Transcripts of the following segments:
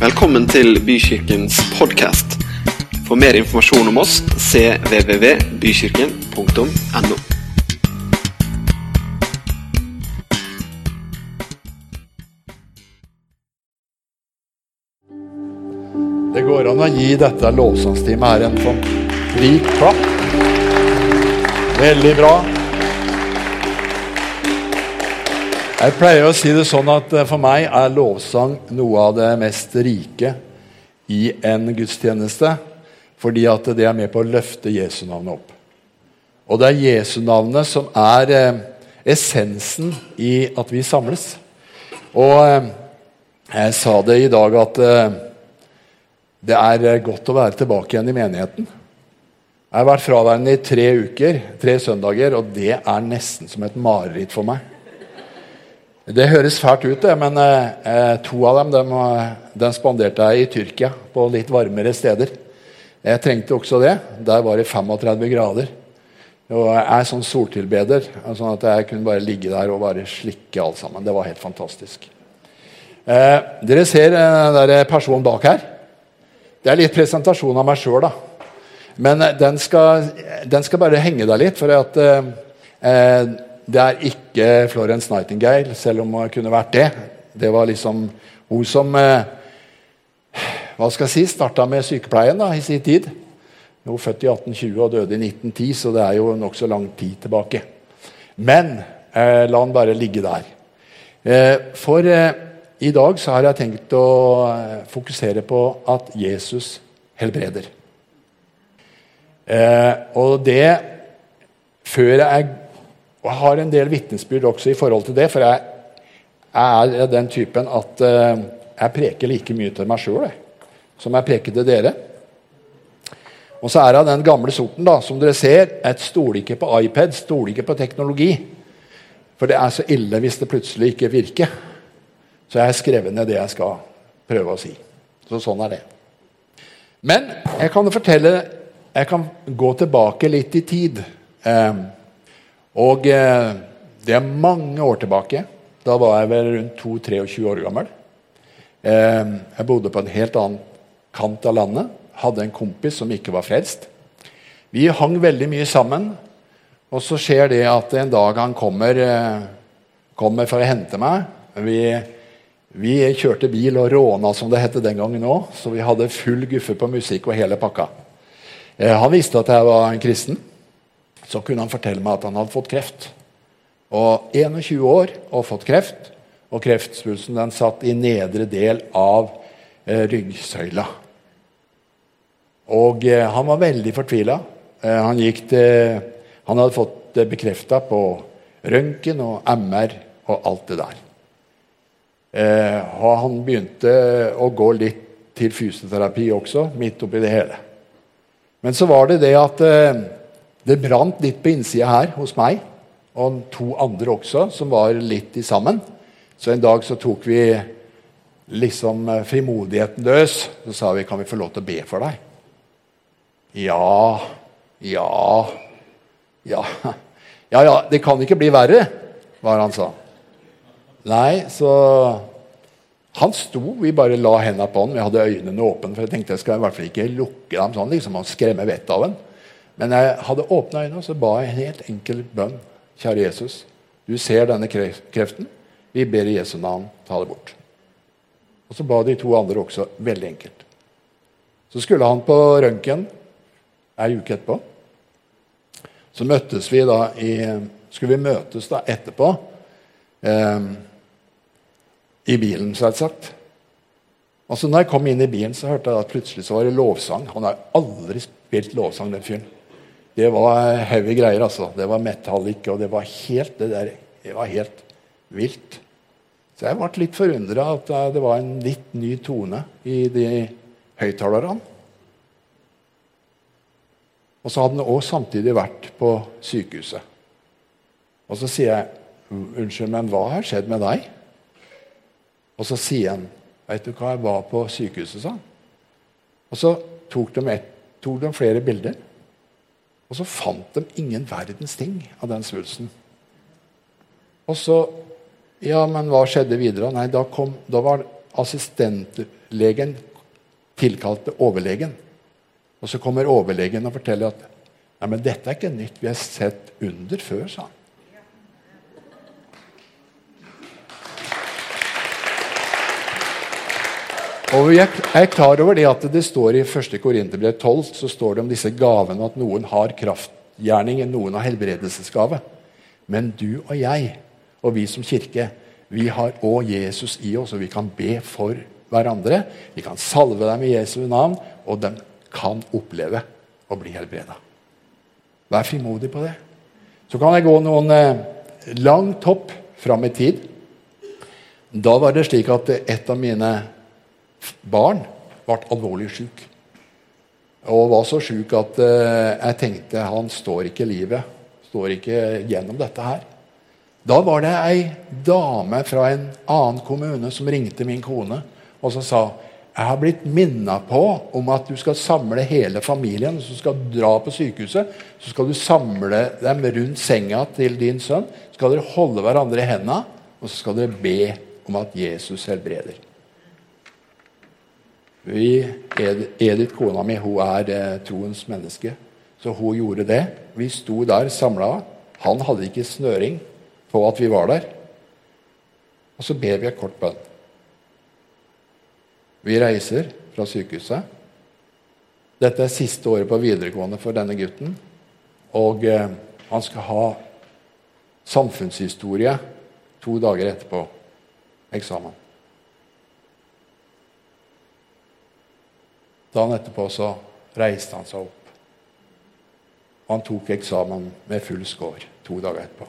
Velkommen til Bykirkens podkast. For mer informasjon om oss cvvvbykirken.no. Det går an å gi dette lovsangstimet her en sånn rik klapp. Veldig bra. Jeg pleier å si det sånn at eh, for meg er lovsang noe av det mest rike i en gudstjeneste. Fordi at det er med på å løfte Jesu navnet opp. Og det er Jesu navnet som er eh, essensen i at vi samles. Og eh, jeg sa det i dag at det er godt å være tilbake igjen i menigheten. Jeg har vært fraværende i tre uker, tre søndager, og det er nesten som et mareritt for meg. Det høres fælt ut, det, men eh, to av dem de, de spanderte jeg i Tyrkia, på litt varmere steder. Jeg trengte også det. Der var det 35 grader. Og jeg er sånn soltilbeder, sånn at jeg kunne bare ligge der og bare slikke alt sammen. Det var helt fantastisk. Eh, dere ser eh, den der personen bak her. Det er litt presentasjon av meg sjøl, da. Men eh, den skal, den skal, bare henge der litt. For at, eh, det er ikke Florence Nightingale, selv om hun kunne vært det. Det var liksom hun som eh, hva skal jeg si, starta med sykepleien da, i sin tid. Hun er født i 1820 og døde i 1910, så det er jo nokså lang tid tilbake. Men eh, la han bare ligge der. Eh, for eh, i dag så har jeg tenkt å eh, fokusere på at Jesus helbreder. Eh, og det før jeg og Jeg har en del vitnesbyrd også i forhold til det, for jeg, jeg er den typen at uh, jeg preker like mye til meg sjøl som jeg preker til dere. Og så er jeg den gamle sorten, da, som dere ser. Jeg stoler ikke på iPad, stoler ikke på teknologi. For det er så ille hvis det plutselig ikke virker. Så jeg har skrevet ned det jeg skal prøve å si. Så sånn er det. Men jeg kan fortelle Jeg kan gå tilbake litt i tid. Eh, og eh, det er mange år tilbake. Da var jeg vel rundt 22-23 år gammel. Eh, jeg bodde på en helt annen kant av landet. Hadde en kompis som ikke var frelst. Vi hang veldig mye sammen. Og så skjer det at en dag han kommer, eh, kommer for å hente meg. Vi, vi, kjørte bil og råna, som det het den gangen òg. Så vi hadde full guffe på musikk og hele pakka. Han visste at jeg var en kristen. Så kunne han fortelle meg at han hadde fått kreft. Og 21 år og fått kreft. Og kreftsvulsten den satt i nedre del av eh, ryggsøyla. Og eh, han var veldig fortvila. Eh, han, han, hadde fått det bekrefta på røntgen og MR og alt det der. Eh, og han begynte å gå litt til fysioterapi også, midt oppi det hele. Men så var det det at eh, det brant litt på innsida her hos meg, og to andre også, som var litt i sammen. Så en dag så tok vi liksom eh, frimodigheten løs. Så sa vi kan vi få lov til å be for deg. Ja, ja, ja Ja, ja, det kan ikke bli verre, var han sa. Nei, så Han sto, vi bare la hendene på han. Vi hadde øynene åpne, for jeg tenkte jeg skal i hvert fall ikke lukke dem sånn, liksom, og skremme vettet av en. Men jeg hadde åpna øynene og så ba jeg en helt enkel bønn. Kjære Jesus, du ser denne kreften. Vi ber i Jesu navn, ta det bort. Og så ba de to andre også, veldig enkelt. Så skulle han på røntgen ei uke etterpå. Så møttes vi da i, skulle vi møtes da etterpå eh, i bilen, selvsagt. Og så når jeg kom inn i bilen, så hørte jeg at plutselig så var det lovsang. Han har aldri spilt lovsang, den fyren. Det var heavy greier, altså. Det var metallic, og det var helt, det der, det var helt vilt. Så jeg ble litt forundra at det var en litt ny tone i de høyttalerne. Og så hadde han òg samtidig vært på sykehuset. Og så sier jeg, 'Unnskyld, men hva har skjedd med deg?' Og så sier han, 'Veit du hva, jeg var på sykehuset', sa han. Og så tok de, et, tok de flere bilder. Og så fant de ingen verdens ting av den svulsten. Og så Ja, men hva skjedde videre? Nei, da, kom, da var assistentlegen tilkalte overlegen. Og så kommer overlegen og forteller at Nei, men dette er ikke nytt. Vi har sett under før, sa han. Og Jeg er klar over det at det står i 1. Korinterbrev 12 så står det om disse gavene at noen har kraftgjerning, noen har helbredelsesgave. Men du og jeg, og vi som kirke, vi har òg Jesus i oss, og vi kan be for hverandre. Vi kan salve dem i Jesu navn, og de kan oppleve å bli helbreda. Vær frimodig på det. Så kan jeg gå noen eh, langt hopp fram i tid. Da var det slik at et av mine barn ble alvorlig syk. Og var så syk at eh, jeg tenkte han står ikke livet. Står ikke gjennom dette her. Da var det ei dame fra en annen kommune som ringte min kone og som sa jeg har blitt minna på om at du skal samle hele familien. Så skal du dra på sykehuset. Så skal du samle dem rundt senga til din sønn. Så skal dere holde hverandre i hendene, og så skal dere be om at Jesus helbreder. Vi, Edith, kona mi, hun er eh, troens menneske, så hun gjorde det. Vi sto der samla. Han hadde ikke snøring på at vi var der. Og så ber vi et kort bønn. Vi reiser fra sykehuset. Dette er siste året på videregående for denne gutten. Og eh, han skal ha samfunnshistorie to dager etterpå eksamen. Dagen etterpå så reiste han seg opp. Han tok eksamen med full score to dager etterpå.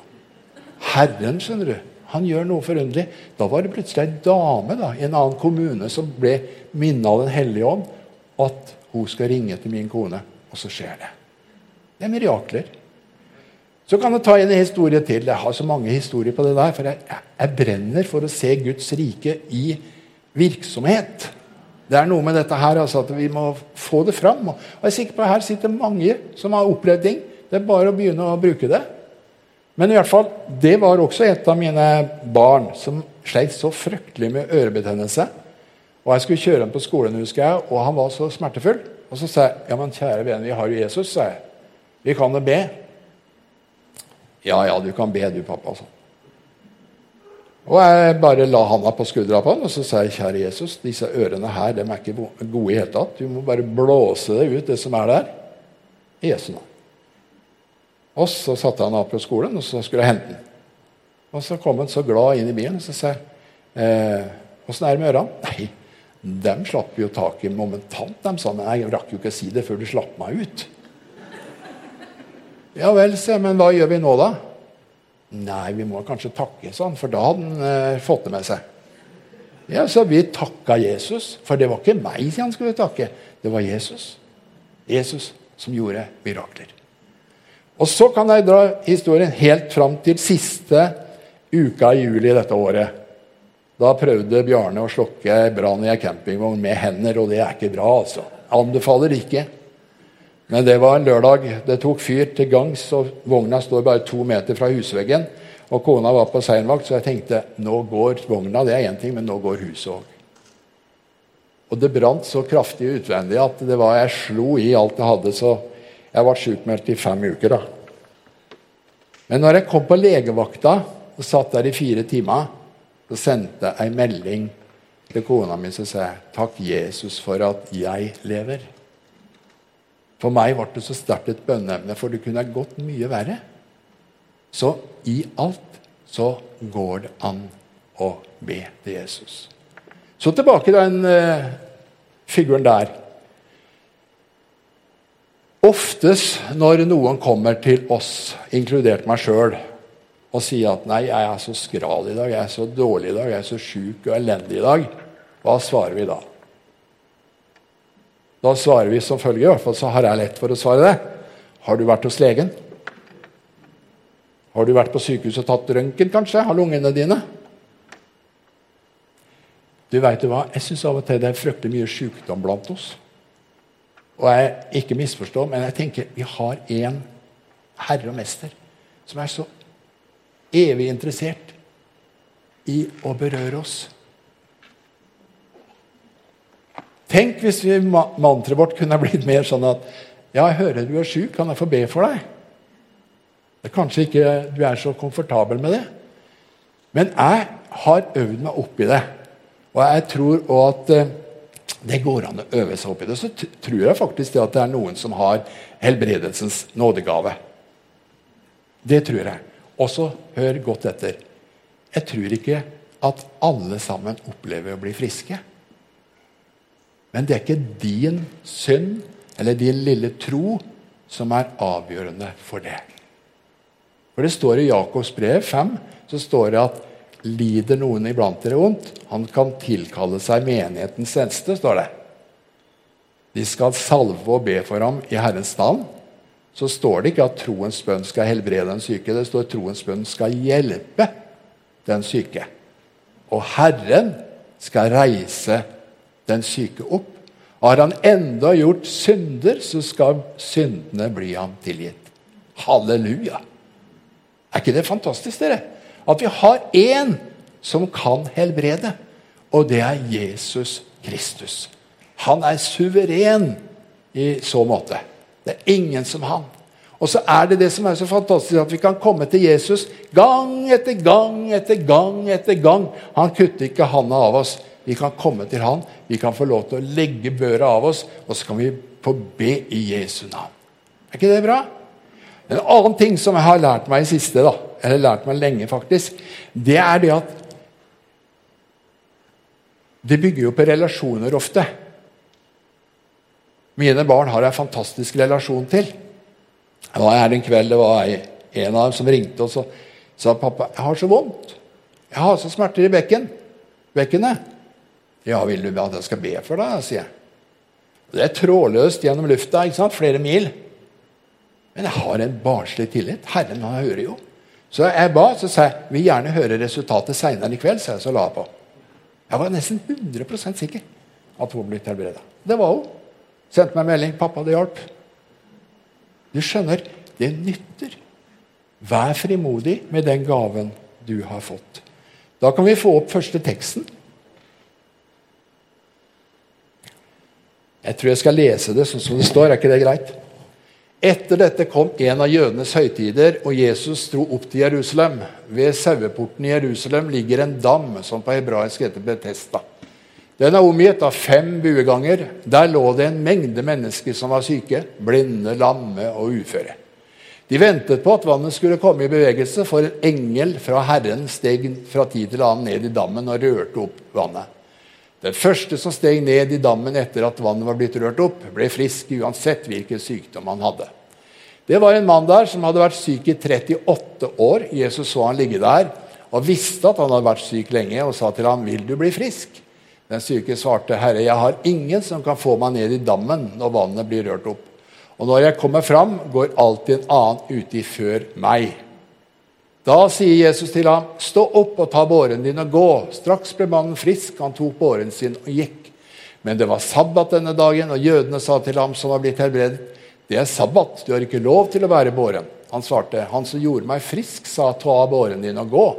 Herren, skjønner du, han gjør noe forunderlig. Da var det plutselig ei dame da, i en annen kommune som ble minnet av Den hellige ånd at hun skal ringe til min kone. Og så skjer det. Det er mirakler. Så kan jeg ta en historie til. Jeg har så mange historier på det der. For jeg, jeg brenner for å se Guds rike i virksomhet. Det er noe med dette her, altså, at vi må få det fram. Og jeg er sikker på at Her sitter mange som har opplevd ting. Det er bare å begynne å bruke det. Men i hvert fall, det var også et av mine barn som sleit så fryktelig med ørebetennelse. Og Jeg skulle kjøre ham på skolen, husker jeg, og han var så smertefull. Og så sa jeg ja, men kjære venn, vi har jo Jesus, sa jeg. Vi kan jo be. Ja, ja, du kan be, du, pappa. Altså. Og jeg bare la handa på skuldra på han og så sa jeg, kjære Jesus, disse ørene her de er ikke gode i hele tatt. Du må bare blåse det ut, det som er der. I Jesu navn. Og så satte han av på skolen, og så skulle jeg hente den. Og så kom han så glad inn i bilen, og så sa jeg eh, er det med ørene? Nei, dem slapp jo tak i momentant. De sa han. jeg rakk jo ikke å si det før du slapp meg ut. Ja vel, se, men hva gjør vi nå, da? Nei, vi må kanskje takke, sånn, for da hadde han eh, fått det med seg. Ja, Så vi takka Jesus, for det var ikke meg han skulle takke. Det var Jesus. Jesus som gjorde mirakler. Og så kan jeg dra historien helt fram til siste uka i juli dette året. Da prøvde Bjarne å slokke brann i ei campingvogn med hender, og det er ikke bra. altså. Anbefaler ikke. Men det var en lørdag. Det tok fyr til gangs, og vogna står bare to meter fra husveggen. Og kona var på seinvakt, så jeg tenkte nå går vogna, det er én ting, men nå går huset òg. Og det brant så kraftig utvendig at det var, jeg slo i alt jeg hadde. så jeg ble sjukmeldt i fem uker. da. Men når jeg kom på legevakta og satt der i fire timer, så sendte jeg en melding til kona mi som sa takk, Jesus, for at jeg lever. For meg ble det så sterkt et bønneemne, for det kunne gått mye verre. Så i alt så går det an å be til Jesus. Så tilbake til den uh, figuren der. Oftest når noen kommer til oss, inkludert meg sjøl, og sier at 'nei, jeg er så skral i dag, jeg er så dårlig i dag, jeg er så sjuk og elendig i dag', hva svarer vi da? Da svarer vi som følger, i hvert fall så har jeg lett for å svare det. Har du vært hos legen? Har du vært på sykehuset og tatt røntgen, kanskje, Har lungene dine? Du vet hva, Jeg syns av og til det er fryktelig mye sykdom blant oss. Og jeg ikke misforstår, men jeg tenker vi har én herre og mester som er så evig interessert i å berøre oss. Tenk hvis vi, mantraet vårt kunne blitt mer sånn at ja, jeg hører du er sjuk, kan jeg få be for deg? Det er Kanskje ikke du er så komfortabel med det. Men jeg har øvd meg opp i det. Og jeg tror at eh, det går an å øve seg opp i det. Så tror jeg faktisk det at det er noen som har helbredelsens nådegave. Det tror jeg. Også hør godt etter. Jeg tror ikke at alle sammen opplever å bli friske. Men det er ikke din synd eller din lille tro som er avgjørende for det. For Det står i Jakobs brev 5 så står det at lider noen iblant dere vondt, han kan tilkalle seg menighetens eldste. står det. De skal salve og be for ham i Herrens navn. Så står det ikke at troens bønn skal helbrede den syke. Det står at troens bønn skal hjelpe den syke. Og Herren skal reise den syke opp. Har han enda gjort synder, så skal syndene bli ham tilgitt. Halleluja! Er ikke det fantastisk, dere? At vi har én som kan helbrede, og det er Jesus Kristus. Han er suveren i så måte. Det er ingen som han. Og så er det det som er så fantastisk, at vi kan komme til Jesus gang etter gang etter gang. etter gang. Han kutter ikke handa av oss. Vi kan komme til han, vi kan få lov til å legge børa av oss, og så kan vi få be i Jesu navn. Er ikke det bra? En annen ting som jeg har lært meg i siste, da, eller lært meg lenge, faktisk, det er det at det bygger jo på relasjoner ofte. Mine barn har jeg fantastisk relasjon til. Det var her en kveld det var en av dem som ringte og sa pappa, jeg har så vondt. Jeg har så smerter i bekken. bekkenet. Ja, vil du at jeg skal be for deg? sier jeg. Det er trådløst gjennom lufta, ikke sant? flere mil. Men jeg har en barnslig tillit. Herren han hører jo. Så jeg ba, så sa jeg vil gjerne høre resultatet seinere i kveld. Så jeg så la jeg på. Jeg var nesten 100% sikker at hun ble helbreda. Det var hun. Sendte meg melding. 'Pappa, det hjalp.' Du skjønner, det nytter. Vær frimodig med den gaven du har fått. Da kan vi få opp første teksten. Jeg tror jeg skal lese det sånn som det står. Er ikke det greit? Etter dette kom en av jødenes høytider, og Jesus dro opp til Jerusalem. Ved saueporten i Jerusalem ligger en dam som på hebraisk heter Betesta. Den er omgitt av fem bueganger. Der lå det en mengde mennesker som var syke, blinde, lamme og uføre. De ventet på at vannet skulle komme i bevegelse, for en engel fra Herren steg fra tid til annen ned i dammen og rørte opp vannet. Den første som steg ned i dammen etter at vannet var blitt rørt opp, ble frisk uansett hvilken sykdom han hadde. Det var en mann der som hadde vært syk i 38 år. Jesus så han ligge der og visste at han hadde vært syk lenge, og sa til ham, 'Vil du bli frisk?' Den syke svarte, 'Herre, jeg har ingen som kan få meg ned i dammen når vannet blir rørt opp.' 'Og når jeg kommer fram, går alltid en annen uti før meg.' Da sier Jesus til ham, 'Stå opp og ta båren din og gå.' Straks ble mannen frisk, han tok båren sin og gikk. Men det var sabbat denne dagen, og jødene sa til ham som var blitt helbredet, 'Det er sabbat, du har ikke lov til å være båren.' Han svarte, 'Han som gjorde meg frisk, sa ta båren din og gå.'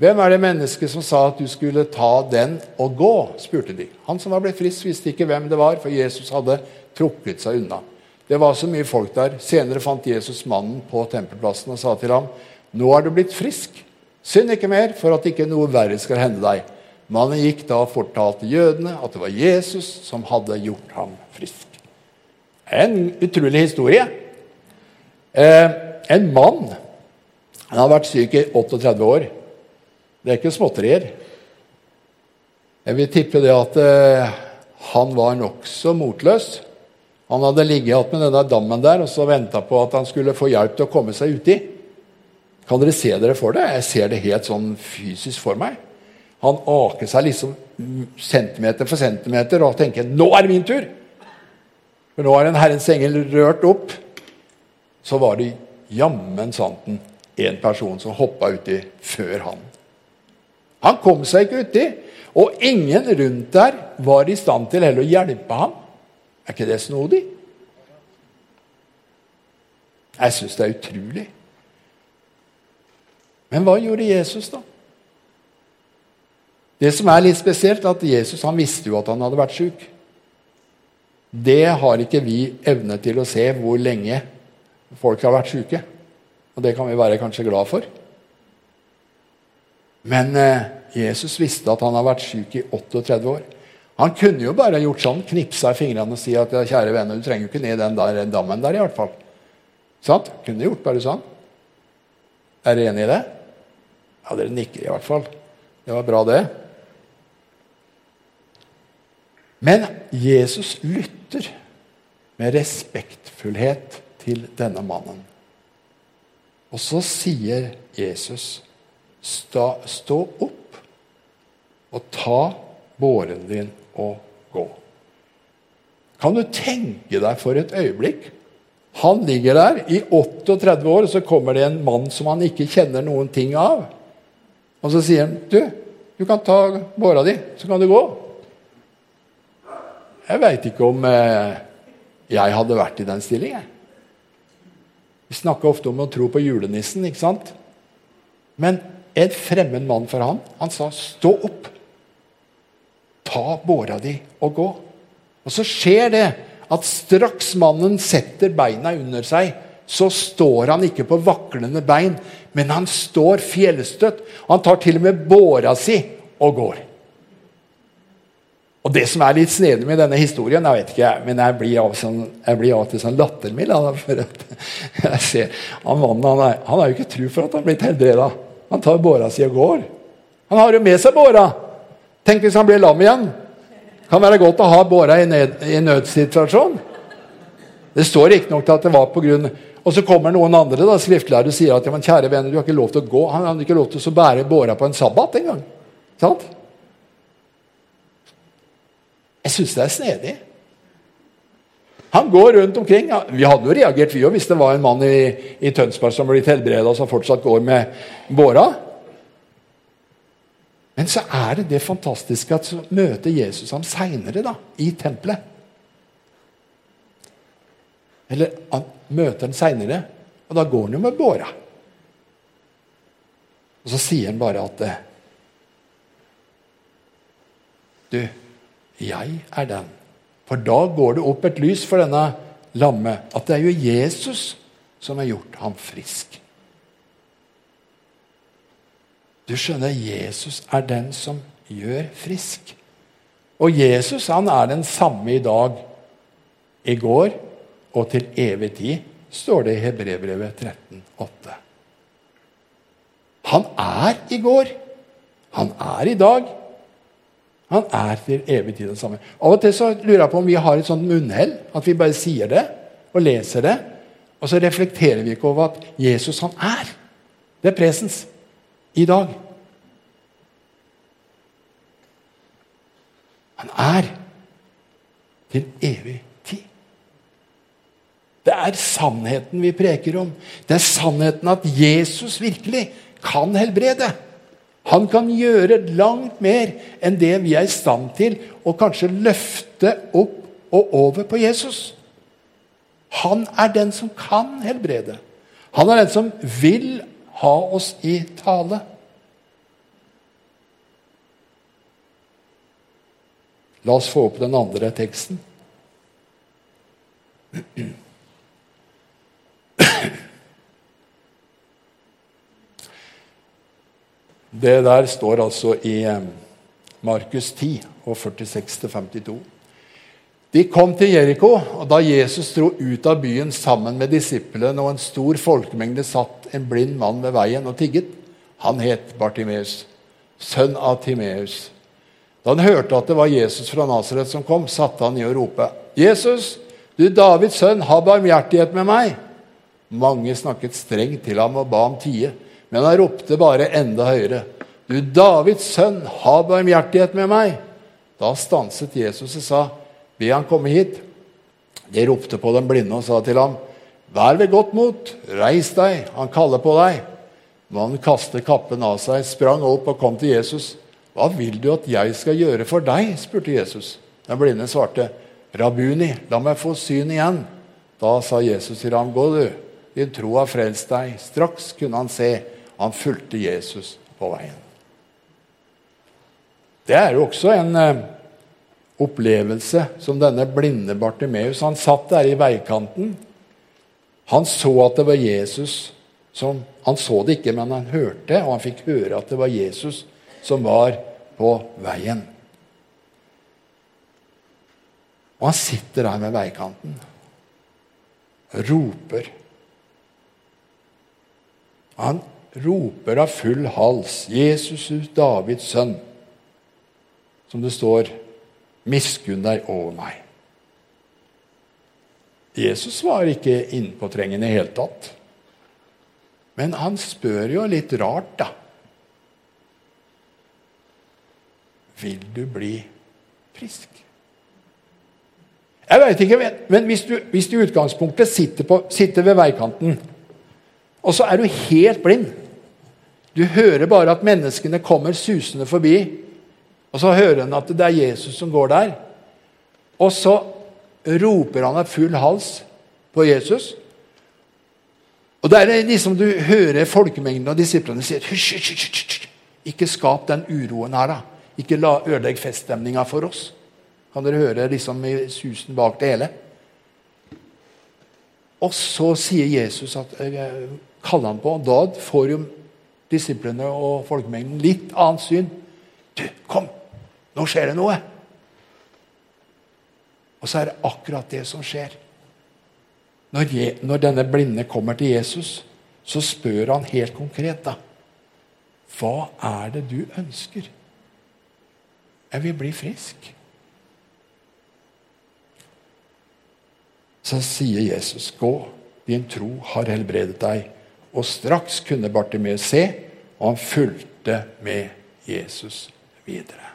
'Hvem er det mennesket som sa at du skulle ta den og gå?' spurte de. Han som var blitt frisk, visste ikke hvem det var, for Jesus hadde trukket seg unna. Det var så mye folk der. Senere fant Jesus mannen på tempelplassen og sa til ham, nå er du blitt frisk. Synd ikke mer, for at ikke noe verre skal hende deg. Mannen gikk da og fortalte jødene at det var Jesus som hadde gjort ham frisk. En utrolig historie. Eh, en mann han har vært syk i 38 år. Det er ikke småtterier. Jeg vil tippe det at eh, han var nokså motløs. Han hadde ligget igjen med denne dammen der og så venta på at han skulle få hjelp til å komme seg uti. Kan dere se dere for det? Jeg ser det helt sånn fysisk for meg. Han aker seg liksom centimeter for centimeter og tenker 'Nå er det min tur!' For nå har en Herrens engel rørt opp. Så var det jammen santen en person som hoppa uti før han. Han kom seg ikke uti, og ingen rundt der var i stand til heller å hjelpe ham. Er ikke det snodig? Jeg syns det er utrolig. Men hva gjorde Jesus, da? Det som er litt spesielt, er at Jesus han visste jo at han hadde vært syk. Det har ikke vi evne til å se hvor lenge folk har vært syke. Og det kan vi være kanskje glad for. Men eh, Jesus visste at han har vært syk i 38 år. Han kunne jo bare gjort sånn, knipsa i fingrene og si at kjære venner, du trenger jo ikke ned den der dammen der. i hvert fall. Sant? Kunne gjort bare sånn. Er dere enig i det? Ja, dere nikker i hvert fall. Det var bra, det. Men Jesus lytter med respektfullhet til denne mannen. Og så sier Jesus, stå opp og ta båren din og gå. Kan du tenke deg for et øyeblikk han ligger der i 38 år, og så kommer det en mann som han ikke kjenner noen ting av. Og så sier han, 'Du, du kan ta båra di, så kan du gå.' Jeg veit ikke om eh, jeg hadde vært i den stillingen. Vi snakker ofte om å tro på julenissen, ikke sant? Men en fremmed mann for han, han sa 'stå opp'. Ta båra di og gå. Og så skjer det at straks mannen setter beina under seg, så står han ikke på vaklende bein, men han står fjellstøtt. Han tar til og med båra si og går. Og Det som er litt snedig med denne historien, jeg vet ikke, men jeg blir av, sånn, blir av til sånn lattermild. For jeg ser, han mannen han, er, han har jo ikke tro for at han har blitt helbreda. Han tar båra si og går. Han har jo med seg båra. Tenk hvis han blir lam igjen kan være godt å ha båra i, ned, i nødsituasjon. Det står riktignok at det var på grunn Og så kommer noen andre da, skriftlærere og sier at ja, men kjære venner, du har ikke lov til å gå. Han hadde ikke lov til å bære båra på en sabbat engang. Sant? Jeg syns det er snedig. Han går rundt omkring. Vi hadde jo reagert vi òg hvis det var en mann i, i Tønsberg som ble helbreda, som fortsatt går med båra. Men så er det det fantastiske at så møter Jesus ham seinere i tempelet. Eller han møter han seinere, og da går han jo med båra. Og så sier han bare at Du, jeg er den. For da går det opp et lys for denne lamme at det er jo Jesus som har gjort ham frisk. Du skjønner, Jesus er den som gjør frisk. Og Jesus han er den samme i dag, i går og til evig tid, står det i Hebrebrevet 13,8. Han er i går. Han er i dag. Han er til evig tid den samme. Av og til så lurer jeg på om vi har et sånt munnhell, at vi bare sier det og leser det, og så reflekterer vi ikke over at Jesus, han er. Det er presens i dag. Han er til evig tid. Det er sannheten vi preker om. Det er sannheten at Jesus virkelig kan helbrede. Han kan gjøre langt mer enn det vi er i stand til å kanskje løfte opp og over på Jesus. Han er den som kan helbrede. Han er den som vil ha oss i tale. La oss få opp den andre teksten. Det der står altså i eh, Markus 10 og 46-52. De kom til Jeriko, og da Jesus dro ut av byen sammen med disiplene, og en stor folkemengde satt en blind mann ved veien og tigget. Han het Bartimeus, sønn av Timeus. Da han hørte at det var Jesus fra Nasaret som kom, satte han i å rope, 'Jesus, du Davids sønn, ha barmhjertighet med meg.' Mange snakket strengt til ham og ba ham tie, men han ropte bare enda høyere, 'Du Davids sønn, ha barmhjertighet med meg.' Da stanset Jesus og sa, 'Be han komme hit.' De ropte på den blinde og sa til ham, 'Vær ved godt mot, reis deg, han kaller på deg.' Mannen kastet kappen av seg, sprang opp og kom til Jesus. 'Hva vil du at jeg skal gjøre for deg?' spurte Jesus. Den blinde svarte, 'Rabuni, la meg få syn igjen.' Da sa Jesus til ham, 'Gå, du. Din tro har frelst deg.' Straks kunne han se. Han fulgte Jesus på veien. Det er jo også en eh, opplevelse som denne blinde Bartimeus. Han satt der i veikanten. Han så at det var Jesus som Han så det ikke, men han hørte, og han fikk høre at det var Jesus som var på veien. Og han sitter der ved veikanten roper. Han roper av full hals, 'Jesus, Davids sønn', som det står miskunn deg over meg. Jesus var ikke innpåtrengende i det hele tatt. Men han spør jo litt rart, da. Vil du bli frisk? Jeg veit ikke, men hvis du, hvis du i utgangspunktet sitter, på, sitter ved veikanten, og så er du helt blind Du hører bare at menneskene kommer susende forbi og så hører han at det er Jesus som går der. Og så roper han av full hals på Jesus. Og det er liksom Du hører folkemengden og disiplene sier hysj, hysj, hysj, Ikke skap den uroen her, da. Ikke la ødelegg feststemninga for oss. Kan dere høre liksom susen bak det hele? Og så sier Jesus at kaller han på. Da får jo disiplene og folkemengden litt annet syn. Du, kom! Nå skjer det noe. Og så er det akkurat det som skjer. Når, je, når denne blinde kommer til Jesus, så spør han helt konkret da, Hva er det du ønsker? Jeg vil bli frisk. Så sier Jesus, 'Gå, din tro har helbredet deg.' Og straks kunne Bartimeus se, og han fulgte med Jesus videre.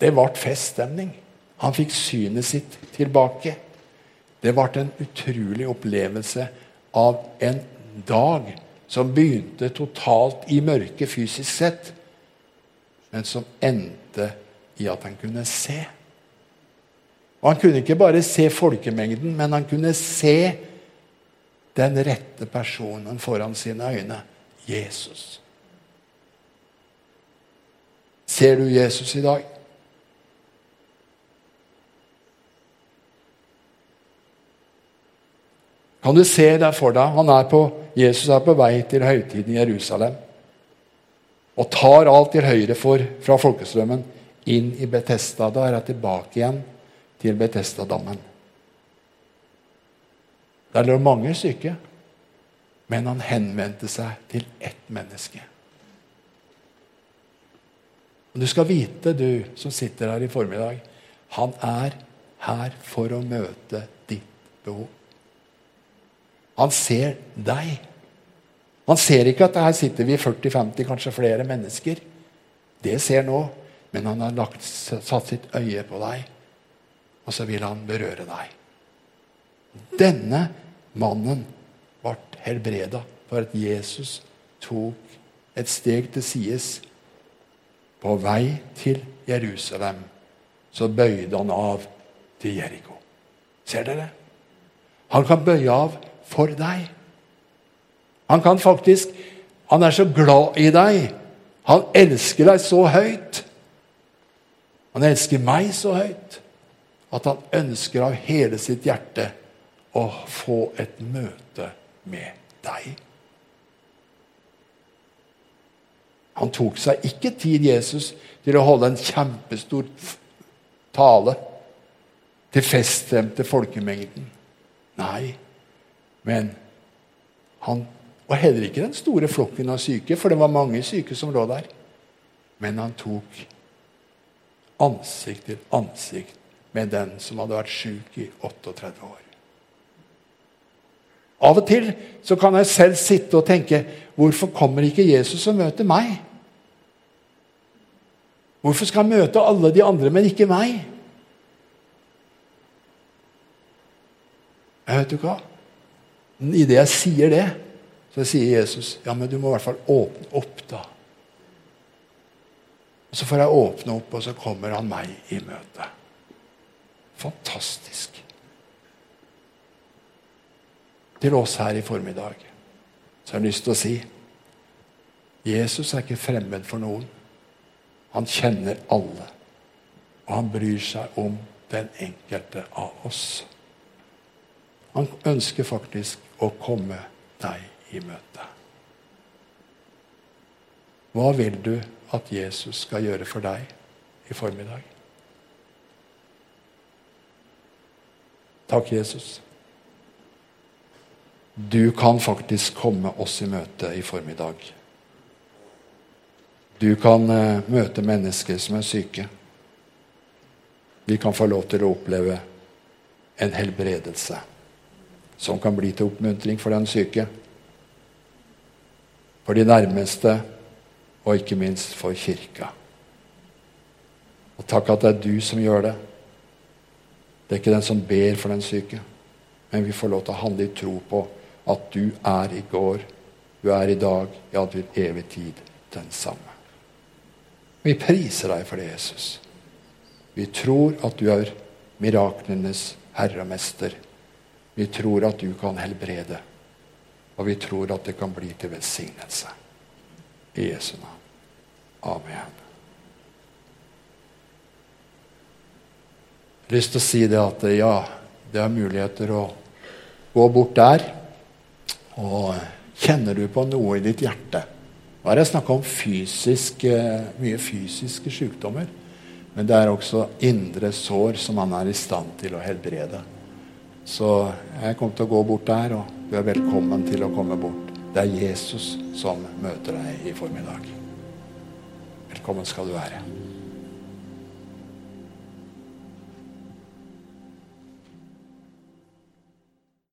Det ble feststemning. Han fikk synet sitt tilbake. Det ble en utrolig opplevelse av en dag som begynte totalt i mørket fysisk sett, men som endte i at han kunne se. Og Han kunne ikke bare se folkemengden, men han kunne se den rette personen foran sine øyne Jesus. Ser du Jesus i dag? Kan du se det for deg han er på, Jesus er på vei til høytiden i Jerusalem og tar alt til høyre for fra folkestrømmen inn i Betesta. Da er jeg tilbake igjen til Betestadammen. Der lå mange syke, men han henvendte seg til ett menneske. Og Du skal vite, du som sitter her i formiddag, han er her for å møte ditt behov. Han ser deg. Han ser ikke at her sitter vi 40-50, kanskje flere mennesker. Det ser nå, men han har lagt, satt sitt øye på deg, og så vil han berøre deg. Denne mannen ble helbreda for at Jesus tok et steg til sides. På vei til Jerusalem så bøyde han av til Jeriko. Ser dere? Han kan bøye av for deg. Han kan faktisk Han er så glad i deg. Han elsker deg så høyt. Han elsker meg så høyt at han ønsker av hele sitt hjerte å få et møte med deg. Han tok seg ikke tid, Jesus, til å holde en kjempestor tale til feststemte folkemengden. Nei, men han Og heller ikke den store flokken av syke, for det var mange syke som lå der. Men han tok ansikt til ansikt med den som hadde vært sjuk i 38 år. Av og til så kan jeg selv sitte og tenke hvorfor kommer ikke Jesus og møter meg? Hvorfor skal han møte alle de andre, men ikke meg? Jeg vet du hva? Idet jeg sier det, så sier Jesus ja, men du må i hvert fall åpne opp, da. Og Så får jeg åpne opp, og så kommer han meg i møte. Fantastisk. Til oss her i formiddag så har jeg lyst til å si Jesus er ikke fremmed for noen. Han kjenner alle. Og han bryr seg om den enkelte av oss. Han ønsker faktisk å komme deg i møte. Hva vil du at Jesus skal gjøre for deg i formiddag? Takk, Jesus. Du kan faktisk komme oss i møte i formiddag. Du kan uh, møte mennesker som er syke. Vi kan få lov til å oppleve en helbredelse som kan bli til oppmuntring for den syke, for de nærmeste og ikke minst for kirka. Og takk at det er du som gjør det. Det er ikke den som ber for den syke, men vi får lov til å handle i tro på at du er i går, du er i dag, ja, til evig tid den samme. Vi priser deg for det, Jesus. Vi tror at du er miraklenes herre og mester. Vi tror at du kan helbrede, og vi tror at det kan bli til velsignelse. I Jesu navn. Amen. Lyst til å si det at ja, det er muligheter å gå bort der. Og kjenner du på noe i ditt hjerte Nå har jeg snakka om fysisk, mye fysiske sykdommer. Men det er også indre sår som han er i stand til å helbrede. Så jeg kommer til å gå bort der, og du er velkommen til å komme bort. Det er Jesus som møter deg i formiddag. Velkommen skal du være.